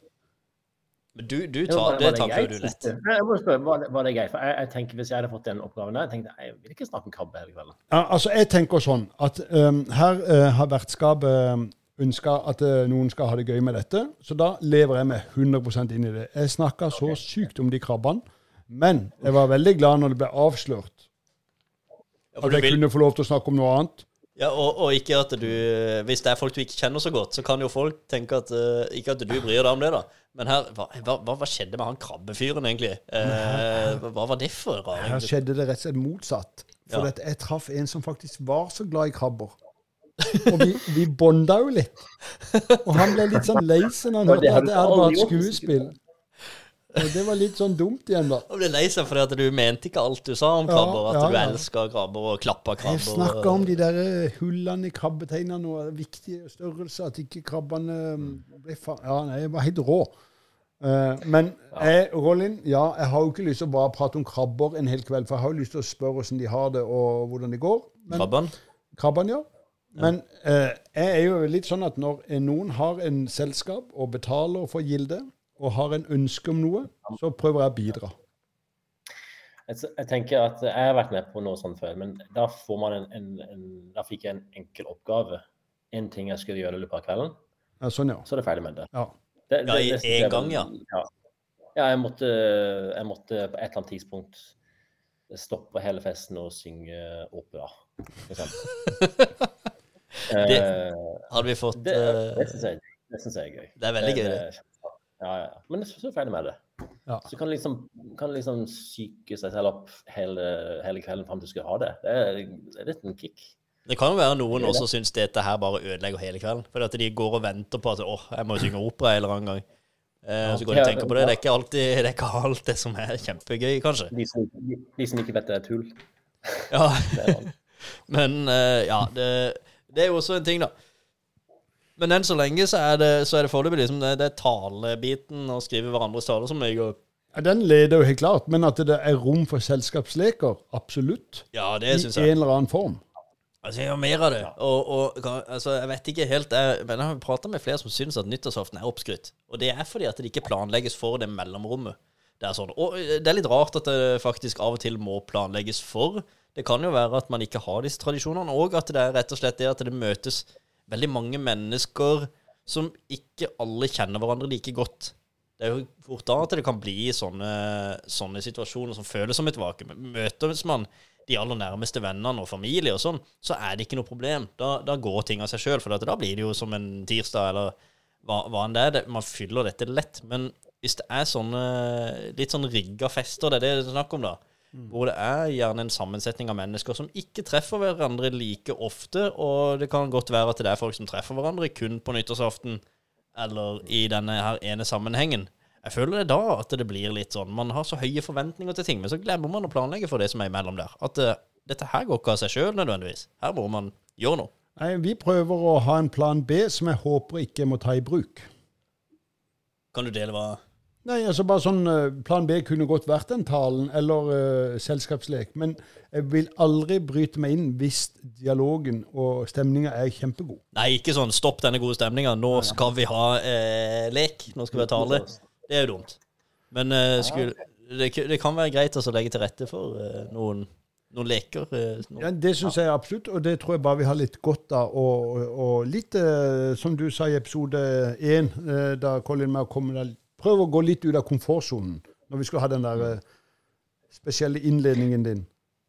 S1: Men du, du tar, det takler
S3: greit,
S1: du lett.
S3: Jeg må spørre, var det, var det greit? For jeg, jeg tenker Hvis jeg hadde fått den oppgaven der, jeg tenkte jeg vil ikke snakke om krabbe hele kvelden.
S2: Ja, altså, jeg tenker sånn at um, her uh, har vertskapet um, ønska at uh, noen skal ha det gøy med dette, så da lever jeg meg 100% inn i det. Jeg snakka så sykt om de krabbene, men jeg var veldig glad når det ble avslørt at jeg kunne få lov til å snakke om noe annet.
S1: Ja, og, og ikke at du Hvis det er folk du ikke kjenner så godt, så kan jo folk tenke at eh, Ikke at du bryr deg om det, da. Men her, hva, hva, hva skjedde med han krabbefyren, egentlig? Eh, hva var det for
S2: Her skjedde det rett og slett motsatt. For
S1: Ja.
S2: at jeg traff en som faktisk var så glad i krabber. Og vi, vi bonda jo litt. Og han ble litt sånn lei seg når han hørte at det hadde
S3: aldri
S2: vært
S3: gjort.
S2: skuespill. Og det var litt sånn dumt igjen, da.
S1: Han ble lei seg fordi at du mente ikke alt du sa om
S2: Ja,
S1: krabber. At
S2: ja,
S1: du
S2: ja.
S1: elska krabber og klappa krabber.
S2: Jeg snakka om de der eh, hullene i krabbeteinene og viktige størrelser, at ikke krabbene mm, ble fa... Ja, nei, jeg var helt rå. Uh, men jeg, Rollin, ja, jeg har jo ikke lyst til å bare prate om krabber en hel kveld, for jeg har jo lyst til å spørre hvordan de har det, og hvordan det går.
S1: Krabben?
S2: Krabbene, ja. Men uh, jeg er jo litt sånn at når noen har en selskap og betaler for gilde, og har en ønske om noe, så prøver jeg å bidra.
S3: Jeg, tenker at jeg har vært med på noe sånt før, men da får man en, en, en Da fikk jeg en enkel oppgave. En ting jeg skulle gjøre i løpet av kvelden,
S2: Ja, sånn, ja.
S3: så er det ferdig med det.
S2: ja.
S3: det,
S1: det, i
S3: det
S1: en gang, ja.
S3: ja. Ja, jeg måtte, jeg måtte på et eller annet tidspunkt stoppe hele festen og synge opera, for eksempel.
S1: Det-
S3: Eh,
S1: Hadde vi fått
S3: det,
S1: eh,
S3: det syns jeg, jeg er gøy.
S1: Det er veldig gøy, det.
S3: Ja, ja, ja. Men så er du ferdig med det.
S2: Ja.
S3: Så kan liksom, kan liksom psyke seg selv opp hele, hele kvelden fram til du skal ha det. Det er, det er litt en kick.
S1: Det kan jo være noen
S3: Det det.
S1: også syns dette her bare ødelegger hele kvelden. Fordi at de går og venter på at åh, jeg må synge opera en eller annen gang. Eh, så går de og tenker på det. Det er ikke alltid det er ikke alt det som er kjempegøy, kanskje.
S3: De som, de, de som ikke vet det er tull.
S1: Ja. Men eh, ja, det, det er jo også en ting, da. Men enn så lenge så er det, så er det foreløpig liksom det, det er talebiten og skrive hverandres taler som jeg går
S2: Ja, Den leder jo helt klart, men at det er rom for selskapsleker, absolutt.
S1: Ja, det synes jeg.
S2: I en eller annen form.
S1: Altså, jeg gjør mer av det. Og, og altså, jeg vet ikke helt jeg, Men jeg har prata med flere som syns at nyttårsaften er oppskrytt. Og det er fordi at det ikke planlegges for det mellomrommet. Det er sånn. Og det er litt rart at det faktisk av og til må planlegges for. Det kan jo være at man ikke har disse tradisjonene, og at det er rett og slett det at det møtes veldig mange mennesker som ikke alle kjenner hverandre like godt. Det er jo fort da at det kan bli sånne, sånne situasjoner som føles som et vakuum. Møtes man de aller nærmeste vennene og familie og sånn, så er det ikke noe problem. Da, da går ting av seg sjøl, for da blir det jo som en tirsdag eller hva, hva enn det er. Man fyller dette lett. Men hvis det er sånne litt sånn rigga fester, det er det det er snakk om, da, hvor det er gjerne en sammensetning av mennesker som ikke treffer hverandre like ofte, og det kan godt være at det er folk som treffer hverandre kun på nyttårsaften eller i denne her ene sammenhengen. Jeg føler det da at det blir litt sånn Man har så høye forventninger til ting, men så glemmer man å planlegge for det som er imellom der. At uh, dette her går ikke av seg sjøl nødvendigvis. Her må man gjøre noe.
S2: Nei, Vi prøver å ha en plan B som jeg håper ikke må ta i bruk.
S1: Kan du dele hva
S2: Nei, altså bare sånn eh, Plan B kunne godt vært den talen eller uh, selskapslek, men jeg vil aldri bryte meg inn hvis dialogen og stemninga er kjempegod.
S1: Nei, ikke sånn 'stopp denne gode stemninga, nå skal vi ha eh, lek', nå skal vi ha tale. Det er jo dumt. Men eh, skulle, det, det kan være greit å legge til rette for eh, noen, noen leker. eh, noen,
S2: Ja, Det syns jeg absolutt, og det tror jeg bare vi har litt godt av. Og, og, litt, eh, som du sa i episode én, eh, da Colin med å komme der Prøv å gå litt ut av komfortsonen når vi skulle ha den der eh, spesielle innledningen din.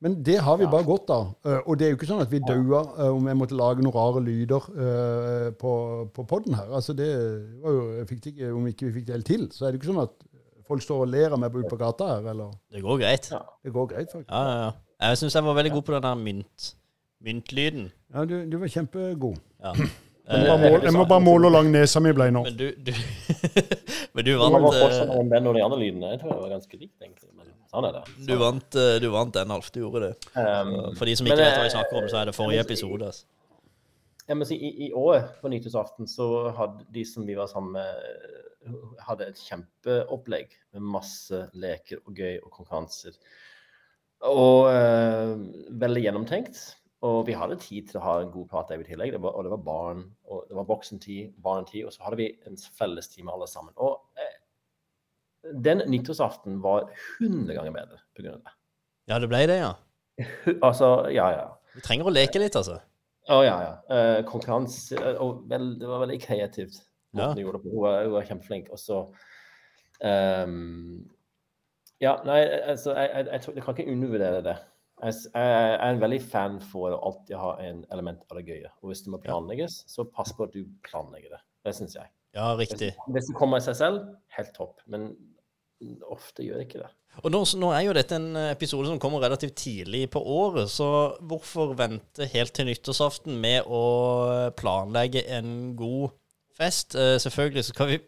S2: Men det har vi bare godt av. Eh, og det er jo ikke sånn at vi daua eh, om jeg måtte lage noen rare lyder på, på poden her. Altså det var jo, jeg fikk det ikke, Om ikke vi fikk det helt til, så er det ikke sånn at folk står og ler av meg ute på gata her. eller
S1: det går greit.
S2: Det går greit, faktisk.
S1: Ja, ja, ja. Jeg syns jeg var veldig god på den der mynt, myntlyden.
S2: Ja, du, du var kjempegod.
S1: Ja.
S2: Jeg må
S1: Eh,
S2: bare måle, jeg må bare måle hvor lang nesa mi ble nå.
S1: men du, du Men du
S3: var
S1: vant,
S3: forskjellen
S1: eh,
S3: den og de andre lydene? Jeg tror jeg var ganske likt, egentlig. Men sånn er det.
S1: du vant, eh, du vant den, Alf. Du gjorde det.
S3: Um,
S1: For de som
S3: men,
S1: ikke vet hva
S3: eh,
S1: snakker om, så er det forrige episode. Altså.
S3: Jeg må si, i, I år på nyttårsaften så hadde de som vi var sammen med, hadde et kjempeopplegg med masse leker og gøy og konkurranser. Og eh, veldig gjennomtenkt. Og vi hadde tid til å ha en god prat i tillegg. Det var, og det var barn, og det var voksentid, barnetid, og så hadde vi en felles time alle sammen. Og eh, den nyttårsaften var hundre ganger bedre pga. det.
S1: Ja, det ble det, ja.
S3: Altså, ja, ja.
S1: Vi trenger å leke litt, altså.
S3: Å ja, ja. Eh, konkurranse eh, og vel, Det var veldig kreativt.
S1: Ja.
S3: hun var, hun var kjempeflink. Og så um, Ja, nei, altså, jeg, jeg, jeg, jeg kan ikke undervurdere det. Jeg er en veldig fan for å alltid ha en element av det gøye. Og hvis det må planlegges, så pass på at du planlegger det. Det syns jeg.
S1: Ja, riktig.
S3: hvis det kommer av seg selv, helt topp. Men ofte gjør det ikke det.
S1: Og nå, nå er jo dette en episode som kommer relativt tidlig på året, så hvorfor vente helt til nyttårsaften med å planlegge en god fest? Eh, selvfølgelig så kan vi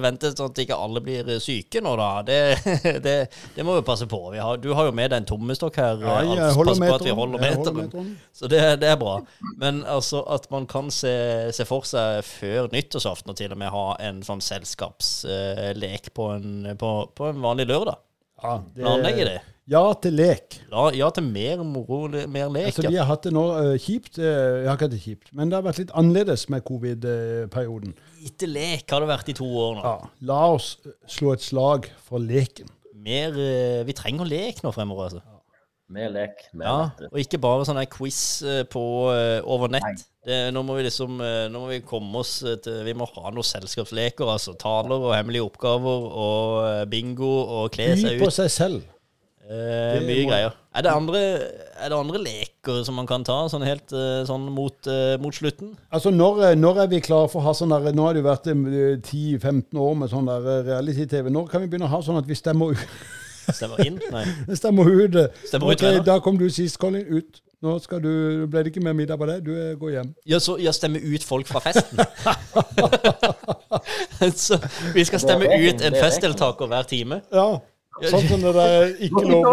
S1: vente sånn at ikke alle blir syke nå, da. Det, det, det må vi passe på. Vi har, du har jo med deg en tommestokk her.
S2: Ja,
S1: jeg
S2: jeg holder
S1: Pass på at vi holder meteren.
S2: meteren.
S1: Så det, det er bra. Men altså at man kan se, se for seg før nyttårsaften og til og med ha en sånn selskapslek på, en, på, på en vanlig lørdag.
S2: Ja, det-
S1: Planlegge det.
S2: Ja til lek.
S1: Ja, ja til mer moro, mer lek.
S2: Altså, vi har hatt det nå uh, kjipt. Uh, jeg har ikke hatt det kjipt, men det har vært litt annerledes med covid-perioden.
S1: Lite lek har det vært i to år nå.
S2: Ja, la oss eh, slå et slag for leken.
S1: Mer, uh, vi trenger lek nå fremover, altså.
S3: Mer lek, mer
S1: Ja, og ikke bare sånn her quiz på, over nett. Det, nå må vi liksom Nå må vi komme oss til Vi må ha noen selskapsleker, altså. Taler og hemmelige oppgaver og bingo og kle
S2: By
S1: seg
S2: på seg selv.
S1: Eh,
S2: Det
S1: mye greier. Er det, andre, er det andre leker som man kan ta, sånn helt eh, sånn mot, eh, mot slutten?
S2: Altså, når, eh, når er vi klare for å ha sånn der Nå har det jo vært eh, 10-15 år med sånn der reality-TV. Når kan vi begynne å ha sånn at vi stemmer ut?
S1: Stemmer inn? Nei.
S2: stemmer ut.
S1: Stemmer ut
S2: ok, da kom du sist, Colin. Ut. Nå skal du, ble det ikke mer middag på det. Du går hjem.
S1: Ja, så jeg stemmer ut folk fra festen. så vi skal stemme ut en
S3: er
S1: festdeltaker hver time.
S2: Ja. Sånn som det der ikke lov?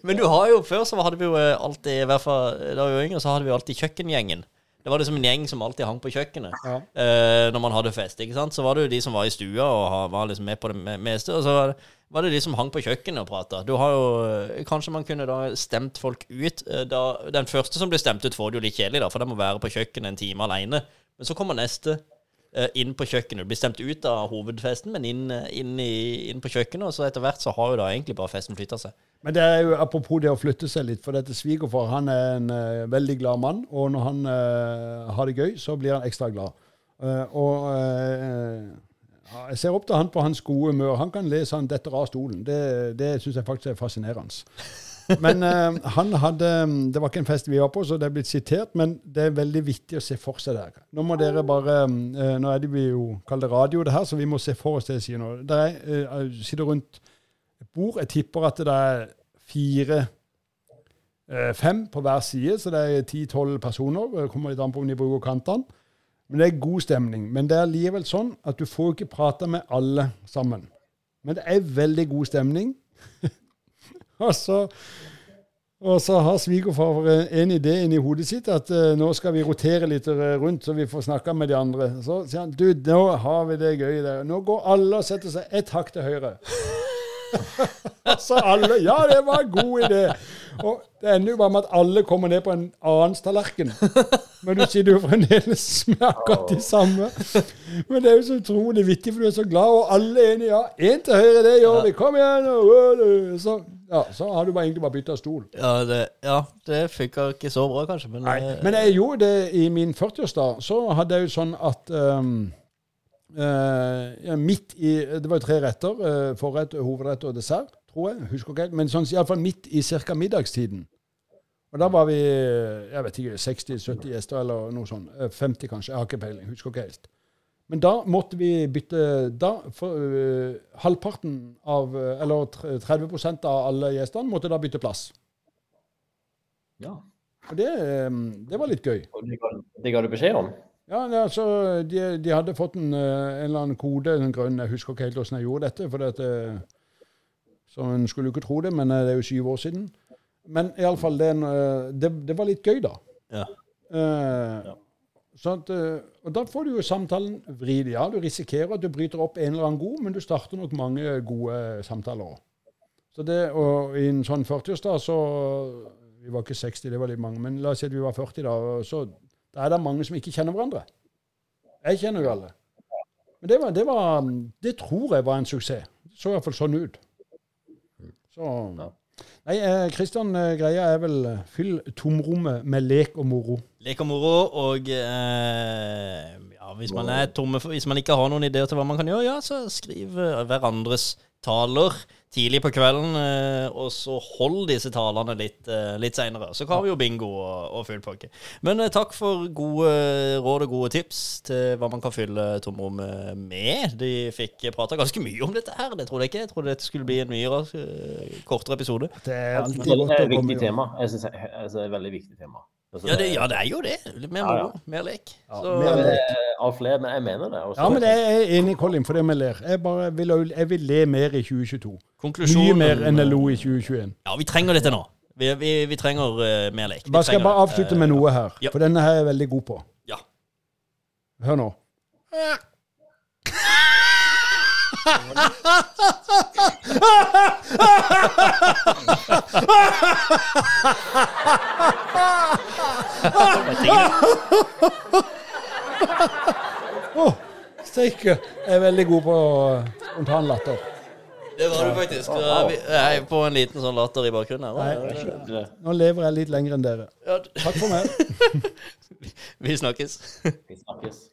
S1: Men du har jo før så hadde vi jo eh, alltid, i hvert fall da vi var yngre, så hadde vi jo alltid kjøkkengjengen. Det var liksom en gjeng som alltid hang på kjøkkenet
S2: Ja.
S1: eh, når man hadde fest. ikke sant? Så var det jo de som var i stua og var liksom med på det meste. Og så var det, var det de som hang på kjøkkenet og prata. Du har jo eh, Kanskje man kunne da stemt folk ut. eh, Da, den første som blir stemt ut, får det jo litt kjedelig, da, for den må være på kjøkkenet en time aleine. Men så kommer neste eh, inn på kjøkkenet. Du blir stemt ut av hovedfesten, men inn, eh, inn, i, inn på kjøkkenet. Og så etter hvert så har jo da egentlig bare festen flytta seg.
S2: Men det er jo apropos det å flytte seg litt, for dette svigerfar han er en uh, veldig glad mann, og når han uh, har det gøy, så blir han ekstra glad. Uh, og eh, jeg ser opp til han på hans gode humør. Han kan lese han 'detter av stolen'. Det, det syns jeg faktisk er fascinerende. Men uh, han hadde Det var ikke en fest vi var på, så det er blitt sitert, men det er veldig viktig å se for seg det. Nå må dere bare uh, Nå er det vi jo kaller det radio, det her, så vi må se for oss det jeg sier nå. Dere uh, sitter rundt et bord. Jeg tipper at det er fire eh, Fem på hver side, så det er ti-tolv personer. Det kommer litt an på om de bruker kantene. Men det er god stemning. Men det er likevel sånn at du får ikke prate med alle sammen. Men det er veldig god stemning. og så og så har svigerfar en idé inni hodet sitt at uh, nå skal vi rotere litt eh, rundt, så vi får snakka med de andre. Så sier han du, nå har vi det gøy der. Nå går alle og setter seg ett hakk til høyre. så alle Ja, det var en god idé. Og det ender jo bare med at alle kommer ned på en annens tallerken. Men du sitter jo fremdeles med akkurat de samme. Men det er jo så utrolig vittig, for du er så glad, og alle er enige. Ja, én til høyre, det gjør vi. Kom igjen. Så, ja, så har du bare egentlig bare bytta stol.
S1: Ja, det, ja, det funka ikke så bra, kanskje. Men,
S2: Nei,
S1: eh,
S2: men jeg gjorde det i min 40-årsdag. Så hadde jeg jo sånn at um, eh, ja, midt i Det var jo tre retter. eh, forrett, hovedrett og dessert, tror jeg. Husker ikke helt. Men sånn, iallfall midt i ca. middagstiden. Og da var vi jeg vet ikke, 60-70 gjester eller noe sånt. Eh, 50 kanskje. Jeg har ikke peiling. Husker ikke helt. Men da måtte vi bytte da, for, uh, Halvparten av eh, Eller tre- 30 av alle gjestene måtte da bytte plass.
S3: Ja.
S2: Og det, eh, det var litt gøy.
S3: Det ga, det ga du beskjed om?
S2: Ja, altså, de, de hadde fått en, eh, en eller annen kode, en grønn, jeg husker ikke helt hvordan jeg gjorde dette, for dette, så en skulle jo ikke tro det, men eh, det er jo syv år siden. Men iallfall, det, det, det var litt gøy, da.
S1: Ja.
S2: Eh, sånn at, eh, og da får du jo samtalen vridd. Ja, du risikerer at du bryter opp en eller annen god, men du starter nok mange gode samtaler òg. Så det, og i en sånn 40-årsdag så Vi var ikke 60, det var litt mange, men la oss si at vi var 40 da. og Så da er det mange som ikke kjenner hverandre. Jeg kjenner jo alle. Men det, var, det, var, det tror jeg var en suksess. Det så i hvert fall sånn ut. Så Nei, eh, Kristian, eh, greia er vel eh, fyll tomrommet med lek og moro.
S1: Lek og moro, og eh, ja, hvis man, er tomme hvis man ikke har noen ideer til hva man kan gjøre, ja, så skriv eh, hverandres taler tidlig på kvelden, eh, og så hold disse talene litt, eh, litt seinere. Så har vi jo bingo og, og full pakke. Men eh, takk for gode råd og gode tips til hva man kan fylle tomrommet med. De fikk prata ganske mye om dette her, det trodde jeg ikke. Jeg trodde dette skulle bli en mye kortere episode.
S2: Det er alltid
S3: Det
S2: godt
S3: er
S2: å
S3: et
S2: komme
S3: viktig
S2: i
S3: tema. Jeg synes det er et veldig viktig tema. Altså,
S1: Ja, det, ja, det er jo det. Litt mer
S3: Ja, ja.
S1: mer lek.
S2: Ja,
S1: Så,
S2: mer lek.
S3: Eh, Av flere, men jeg mener det. Også.
S2: Ja, men jeg er enig, Colin, for det vi ler. Jeg, bare vil, jeg vil le mer i 2022. Mye mer enn jeg lo i 2021.
S1: Ja, vi trenger dette nå. Vi, vi, vi trenger uh, mer lek. Vi
S2: Bare skal jeg bare avslutte med noe her,
S1: ja.
S2: for denne her er jeg veldig god på.
S1: Ja.
S2: Hør nå. Steike. Jeg er veldig god på spontanlatter.
S1: Det var du faktisk. Jeg er på en liten sånn latter i bakgrunnen her.
S2: Nå lever jeg litt lenger enn dere. Takk for meg.
S1: vi snakkes.
S3: Vi snakkes.